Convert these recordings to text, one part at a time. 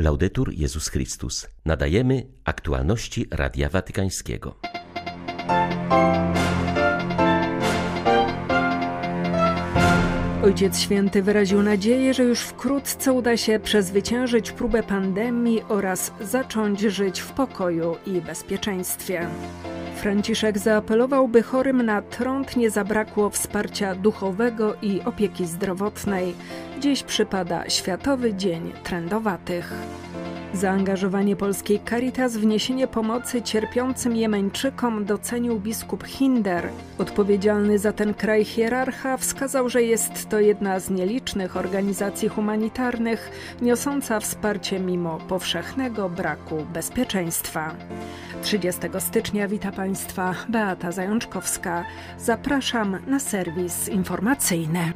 Laudetur Jezus Chrystus. Nadajemy aktualności Radia Watykańskiego. Ojciec Święty wyraził nadzieję, że już wkrótce uda się przezwyciężyć próbę pandemii oraz zacząć żyć w pokoju i bezpieczeństwie. Franciszek zaapelował, by chorym na trąd nie zabrakło wsparcia duchowego i opieki zdrowotnej. Dziś przypada Światowy Dzień Trędowatych. Zaangażowanie polskiej Caritas w niesienie pomocy cierpiącym Jemeńczykom docenił biskup Hinder. Odpowiedzialny za ten kraj hierarcha wskazał, że jest to jedna z nielicznych organizacji humanitarnych niosąca wsparcie mimo powszechnego braku bezpieczeństwa. 30 stycznia wita Państwa Beata Zajączkowska. Zapraszam na serwis informacyjny.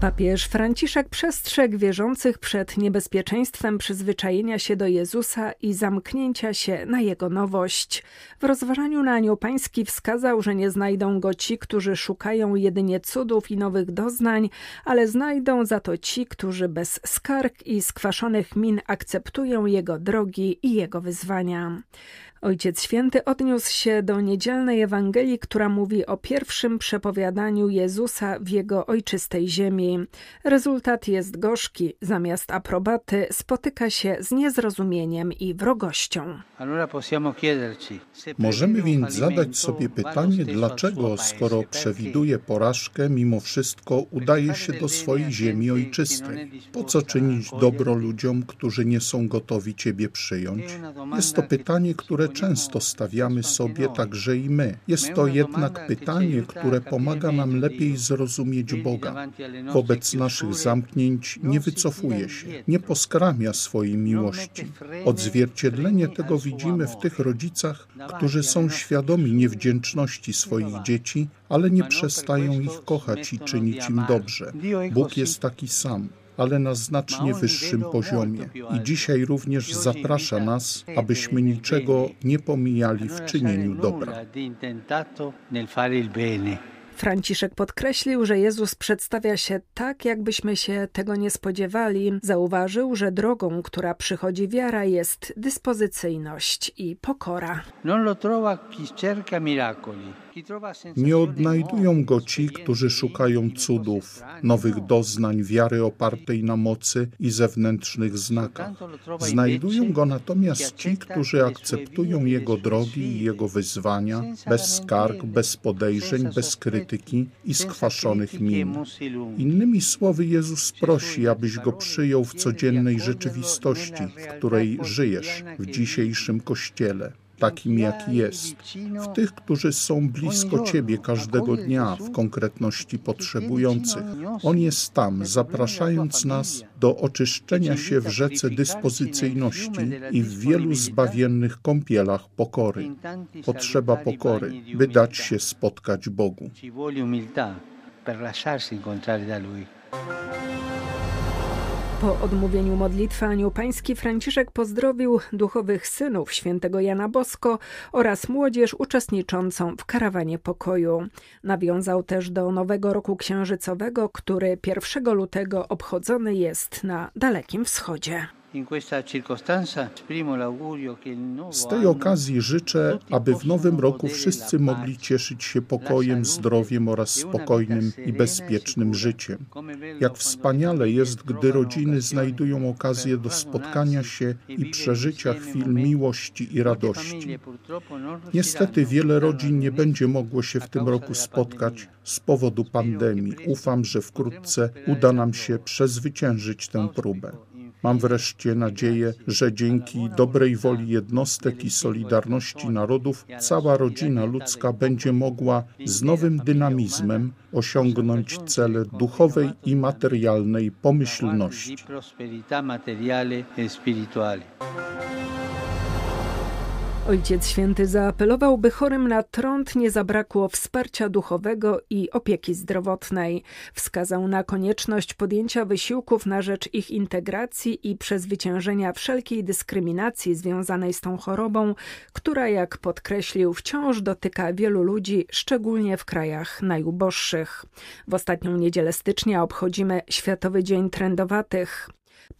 Papież Franciszek przestrzegł wierzących przed niebezpieczeństwem przyzwyczajenia się do Jezusa i zamknięcia się na Jego nowość. W rozważaniu na Anioł Pański wskazał, że nie znajdą go ci, którzy szukają jedynie cudów i nowych doznań, ale znajdą za to ci, którzy bez skarg i skwaszonych min akceptują Jego drogi i Jego wyzwania. Ojciec Święty odniósł się do niedzielnej Ewangelii, która mówi o pierwszym przepowiadaniu Jezusa w jego ojczystej ziemi. Rezultat jest gorzki, zamiast aprobaty spotyka się z niezrozumieniem i wrogością. Możemy więc zadać sobie pytanie, dlaczego, skoro przewiduje porażkę, mimo wszystko udaje się do swojej ziemi ojczystej. Po co czynić dobro ludziom, którzy nie są gotowi Ciebie przyjąć? Jest to pytanie, które często stawiamy sobie także i my. Jest to jednak pytanie, które pomaga nam lepiej zrozumieć Boga. Wobec naszych zamknięć nie wycofuje się, nie poskramia swojej miłości. Odzwierciedlenie tego widzimy w tych rodzicach, którzy są świadomi niewdzięczności swoich dzieci, ale nie przestają ich kochać i czynić im dobrze. Bóg jest taki sam ale na znacznie wyższym poziomie. I dzisiaj również zaprasza nas, abyśmy niczego nie pomijali w czynieniu dobra. Franciszek podkreślił, że Jezus przedstawia się tak, jakbyśmy się tego nie spodziewali. Zauważył, że drogą, która przychodzi wiara, jest dyspozycyjność i pokora. Nie odnajdują go ci, którzy szukają cudów, nowych doznań, wiary opartej na mocy i zewnętrznych znakach. Znajdują go natomiast ci, którzy akceptują jego drogi i jego wyzwania bez skarg, bez podejrzeń, bez krytyki i skwaszonych min. Innymi słowy, Jezus prosi, abyś go przyjął w codziennej rzeczywistości, w której żyjesz, w dzisiejszym kościele takim jaki jest, w tych, którzy są blisko Ciebie każdego dnia, w konkretności potrzebujących. On jest tam, zapraszając nas do oczyszczenia się w rzece dyspozycyjności i w wielu zbawiennych kąpielach pokory. Potrzeba pokory, by dać się spotkać Bogu. Po odmówieniu modlitwy Anioł Pański Franciszek pozdrowił duchowych synów świętego Jana Bosko oraz młodzież uczestniczącą w karawanie pokoju. Nawiązał też do nowego roku księżycowego, który 1 lutego obchodzony jest na Dalekim Wschodzie. Z tej okazji życzę, aby w nowym roku wszyscy mogli cieszyć się pokojem, zdrowiem oraz spokojnym i bezpiecznym życiem. Jak wspaniale jest, gdy rodziny znajdują okazję do spotkania się i przeżycia chwil miłości i radości. Niestety wiele rodzin nie będzie mogło się w tym roku spotkać z powodu pandemii. Ufam, że wkrótce uda nam się przezwyciężyć tę próbę. Mam wreszcie nadzieję, że dzięki dobrej woli jednostek i solidarności narodów cała rodzina ludzka będzie mogła z nowym dynamizmem osiągnąć cele duchowej i materialnej pomyślności. Ojciec Święty zaapelował, by chorym na trąd nie zabrakło wsparcia duchowego i opieki zdrowotnej. Wskazał na konieczność podjęcia wysiłków na rzecz ich integracji i przezwyciężenia wszelkiej dyskryminacji związanej z tą chorobą, która, jak podkreślił, wciąż dotyka wielu ludzi, szczególnie w krajach najuboższych. W ostatnią niedzielę stycznia obchodzimy Światowy Dzień Trędowatych.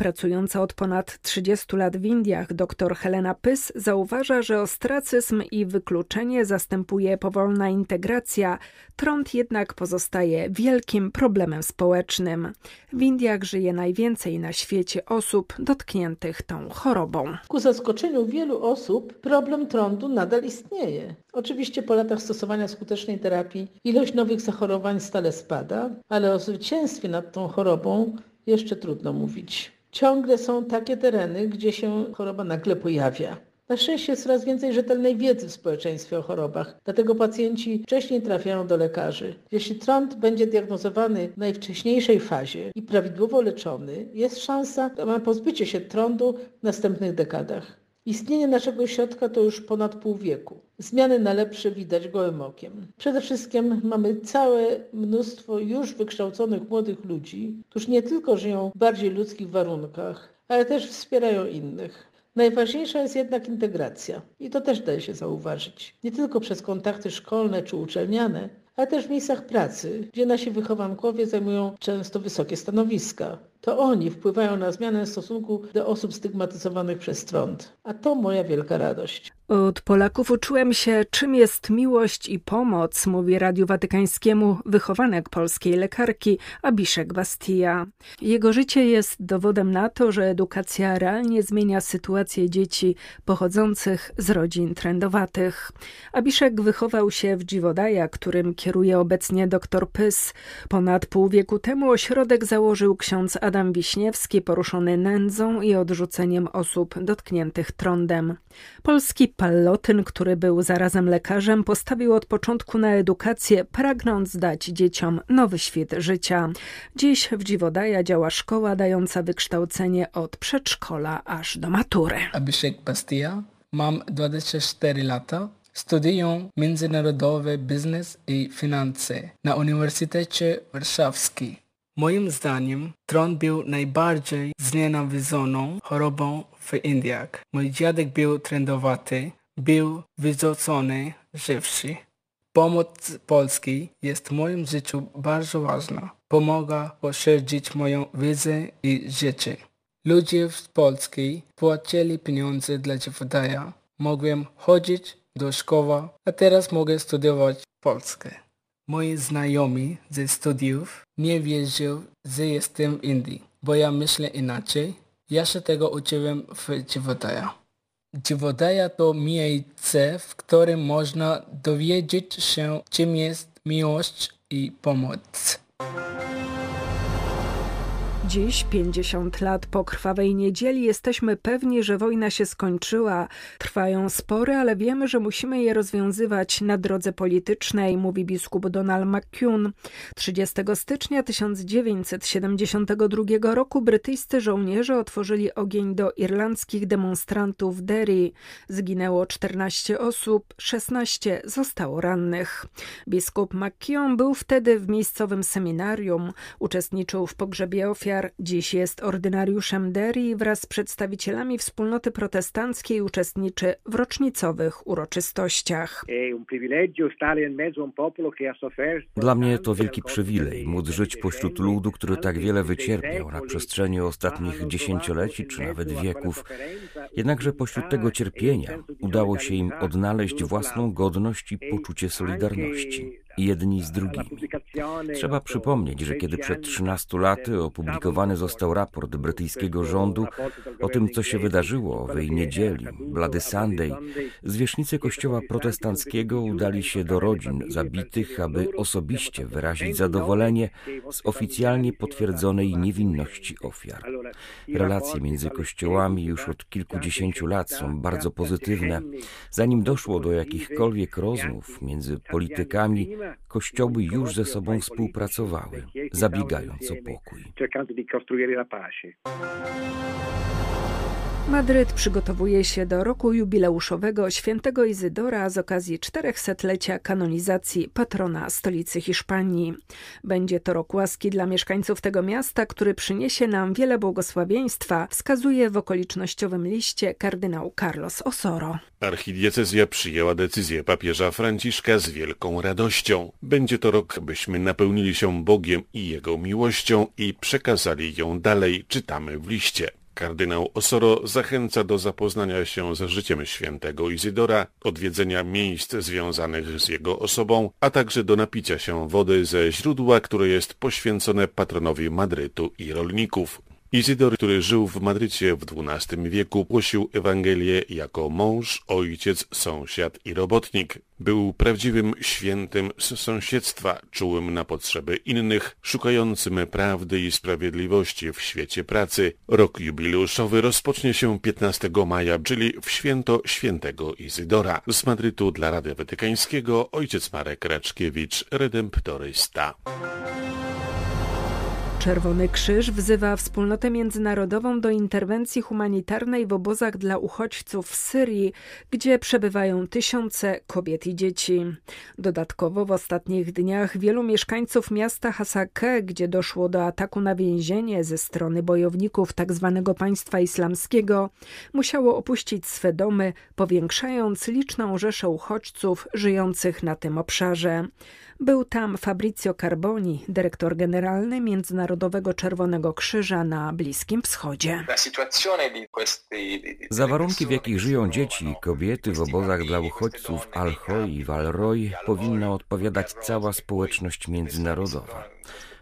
Pracująca od ponad 30 lat w Indiach dr Helena Pys zauważa, że ostracyzm i wykluczenie zastępuje powolna integracja, trąd jednak pozostaje wielkim problemem społecznym. W Indiach żyje najwięcej na świecie osób dotkniętych tą chorobą. Ku zaskoczeniu wielu osób problem trądu nadal istnieje. Oczywiście po latach stosowania skutecznej terapii ilość nowych zachorowań stale spada, ale o zwycięstwie nad tą chorobą jeszcze trudno mówić. Ciągle są takie tereny, gdzie się choroba nagle pojawia. Na szczęście jest coraz więcej rzetelnej wiedzy w społeczeństwie o chorobach, dlatego pacjenci wcześniej trafiają do lekarzy. Jeśli trąd będzie diagnozowany w najwcześniejszej fazie i prawidłowo leczony, jest szansa na pozbycie się trądu w następnych dekadach. Istnienie naszego środka to już ponad pół wieku. Zmiany na lepsze widać gołym okiem. Przede wszystkim mamy całe mnóstwo już wykształconych młodych ludzi, którzy nie tylko żyją w bardziej ludzkich warunkach, ale też wspierają innych. Najważniejsza jest jednak integracja i to też daje się zauważyć. Nie tylko przez kontakty szkolne czy uczelniane, ale też w miejscach pracy, gdzie nasi wychowankowie zajmują często wysokie stanowiska. To oni wpływają na zmianę stosunku do osób stygmatyzowanych przez trąd. A to moja wielka radość. Od Polaków uczyłem się, czym jest miłość i pomoc, mówi Radiu Watykańskiemu wychowanek polskiej lekarki Abiszek Bastia. Jego życie jest dowodem na to, że edukacja realnie zmienia sytuację dzieci pochodzących z rodzin trendowatych. Abiszek wychował się w Dziwodaja, którym kieruje obecnie dr Pys. Ponad pół wieku temu ośrodek założył ksiądz Wiśniewski, poruszony nędzą i odrzuceniem osób dotkniętych trądem. Polski Pallotyn, który był zarazem lekarzem, postawił od początku na edukację, pragnąc dać dzieciom nowy świat życia. Dziś w Dziwodaja działa szkoła dająca wykształcenie od przedszkola aż do matury. Abhishek Bastia, mam 24 lata. Studiuję międzynarodowy biznes i finanse na Uniwersytecie Warszawskim. Moim zdaniem trąd był najbardziej znienawidzoną chorobą w Indiach. Mój dziadek był trendowaty, był wyrzucony żywszy. Pomoc Polski jest w moim życiu bardzo ważna. Pomaga poszerzyć moją wiedzę i życie. Ludzie z Polski płacili pieniądze dla dziewdaja. Mogłem chodzić do szkoły, a teraz mogę studiować Polskę. Moi znajomi ze studiów nie wierzą, że jestem w Indii, bo ja myślę inaczej. Ja się tego uczyłem w Dziwodaja. Dziwodaja to miejsce, w którym można dowiedzieć się, czym jest miłość i pomoc. Dziś, 50 lat po krwawej niedzieli, jesteśmy pewni, że wojna się skończyła. Trwają spory, ale wiemy, że musimy je rozwiązywać na drodze politycznej, mówi biskup Donald McCune. 30 stycznia 1972 roku brytyjscy żołnierze otworzyli ogień do irlandzkich demonstrantów w Derry. Zginęło 14 osób, 16 zostało rannych. Biskup McCune był wtedy w miejscowym seminarium, uczestniczył w pogrzebie ofiar dziś jest ordynariuszem Derry i wraz z przedstawicielami wspólnoty protestanckiej uczestniczy w rocznicowych uroczystościach. Dla mnie to wielki przywilej móc żyć pośród ludu, który tak wiele wycierpiał na przestrzeni ostatnich dziesięcioleci czy nawet wieków. Jednakże pośród tego cierpienia udało się im odnaleźć własną godność i poczucie solidarności jedni z drugimi. Trzeba przypomnieć, że kiedy przed 13 laty opublikowany został raport brytyjskiego rządu o tym, co się wydarzyło owej niedzieli, Bloody Sunday, zwierzchnicy kościoła protestanckiego udali się do rodzin zabitych, aby osobiście wyrazić zadowolenie z oficjalnie potwierdzonej niewinności ofiar. Relacje między kościołami już od kilkudziesięciu lat są bardzo pozytywne. Zanim doszło do jakichkolwiek rozmów między politykami, kościoły już ze sobą współpracowały, zabiegając o pokój. Madryt przygotowuje się do roku jubileuszowego świętego Izydora z okazji 400-lecia kanonizacji patrona stolicy Hiszpanii. Będzie to rok łaski dla mieszkańców tego miasta, który przyniesie nam wiele błogosławieństwa, wskazuje w okolicznościowym liście kardynał Carlos Osoro. Archidiecezja przyjęła decyzję papieża Franciszka z wielką radością. Będzie to rok, byśmy napełnili się Bogiem i Jego miłością i przekazali ją dalej, czytamy w liście. Kardynał Osoro zachęca do zapoznania się z życiem świętego Izydora, odwiedzenia miejsc związanych z jego osobą, a także do napicia się wody ze źródła, które jest poświęcone patronowi Madrytu i rolników. Izydor, który żył w Madrycie w XII wieku, głosił Ewangelię jako mąż, ojciec, sąsiad i robotnik. Był prawdziwym świętym z sąsiedztwa, czułym na potrzeby innych, szukającym prawdy i sprawiedliwości w świecie pracy. Rok jubileuszowy rozpocznie się 15 maja, czyli w święto świętego Izydora. Z Madrytu dla Rady Watykańskiego ojciec Marek Raczkiewicz, redemptorysta. Czerwony Krzyż wzywa wspólnotę międzynarodową do interwencji humanitarnej w obozach dla uchodźców w Syrii, gdzie przebywają tysiące kobiet i dzieci. Dodatkowo w ostatnich dniach wielu mieszkańców miasta Hasake, gdzie doszło do ataku na więzienie ze strony bojowników tzw. Tak państwa islamskiego, musiało opuścić swe domy, powiększając liczną rzeszę uchodźców żyjących na tym obszarze. Był tam Fabrizio Carboni, dyrektor generalny Międzynarodowego Czerwonego Krzyża na Bliskim Wschodzie. Za warunki, w jakich żyją dzieci i kobiety w obozach dla uchodźców Al-Hoi i Val-Roy powinna odpowiadać cała społeczność międzynarodowa.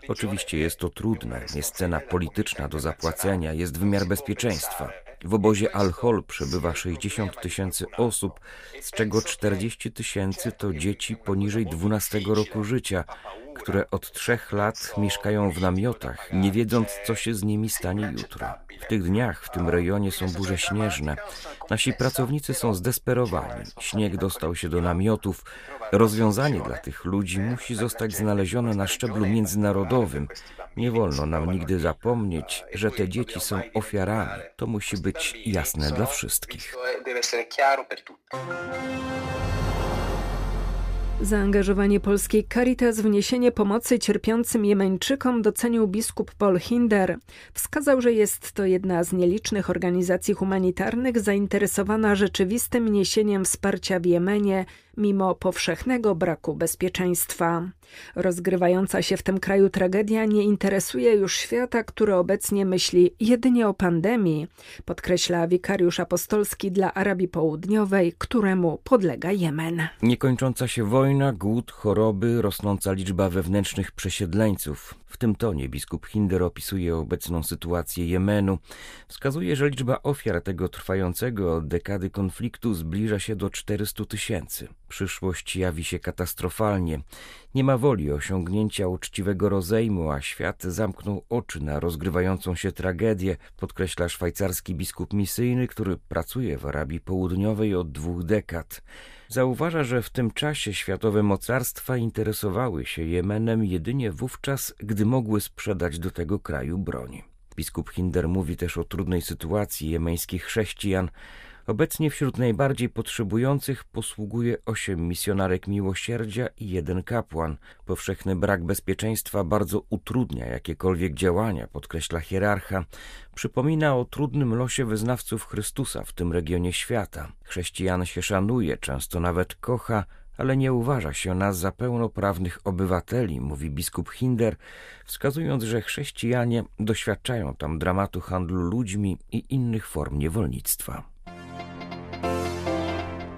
Oczywiście jest to trudne, jest cena polityczna do zapłacenia, jest wymiar bezpieczeństwa. W obozie Al-Hol przebywa 60 tysięcy osób, z czego 40 tysięcy to dzieci poniżej 12 roku życia, które od trzech lat mieszkają w namiotach, nie wiedząc, co się z nimi stanie jutro. W tych dniach w tym rejonie są burze śnieżne. Nasi pracownicy są zdesperowani. Śnieg dostał się do namiotów. Rozwiązanie dla tych ludzi musi zostać znalezione na szczeblu międzynarodowym. Nie wolno nam nigdy zapomnieć, że te dzieci są ofiarami. To musi być jasne dla wszystkich. Zaangażowanie polskiej Caritas w niesienie pomocy cierpiącym Jemeńczykom docenił biskup Paul Hinder. Wskazał, że jest to jedna z nielicznych organizacji humanitarnych zainteresowana rzeczywistym niesieniem wsparcia w Jemenie mimo powszechnego braku bezpieczeństwa. Rozgrywająca się w tym kraju tragedia nie interesuje już świata, który obecnie myśli jedynie o pandemii, podkreśla wikariusz apostolski dla Arabii Południowej, któremu podlega Jemen. Niekończąca się wojna, głód, choroby, rosnąca liczba wewnętrznych przesiedleńców. W tym tonie biskup Hinder opisuje obecną sytuację Jemenu. Wskazuje, że liczba ofiar tego trwającego od dekady konfliktu zbliża się do 400 tysięcy. Przyszłość jawi się katastrofalnie. Nie ma woli osiągnięcia uczciwego rozejmu, a świat zamknął oczy na rozgrywającą się tragedię, podkreśla szwajcarski biskup misyjny, który pracuje w Arabii Południowej od dwóch dekad. Zauważa, że w tym czasie światowe mocarstwa interesowały się Jemenem jedynie wówczas, gdy mogły sprzedać do tego kraju broń. Biskup Hinder mówi też o trudnej sytuacji jemeńskich chrześcijan, Obecnie wśród najbardziej potrzebujących posługuje osiem misjonarek miłosierdzia i jeden kapłan. Powszechny brak bezpieczeństwa bardzo utrudnia jakiekolwiek działania, podkreśla hierarcha. Przypomina o trudnym losie wyznawców Chrystusa w tym regionie świata. Chrześcijan się szanuje, często nawet kocha, ale nie uważa się nas za pełnoprawnych obywateli, mówi biskup Hinder, wskazując, że chrześcijanie doświadczają tam dramatu handlu ludźmi i innych form niewolnictwa.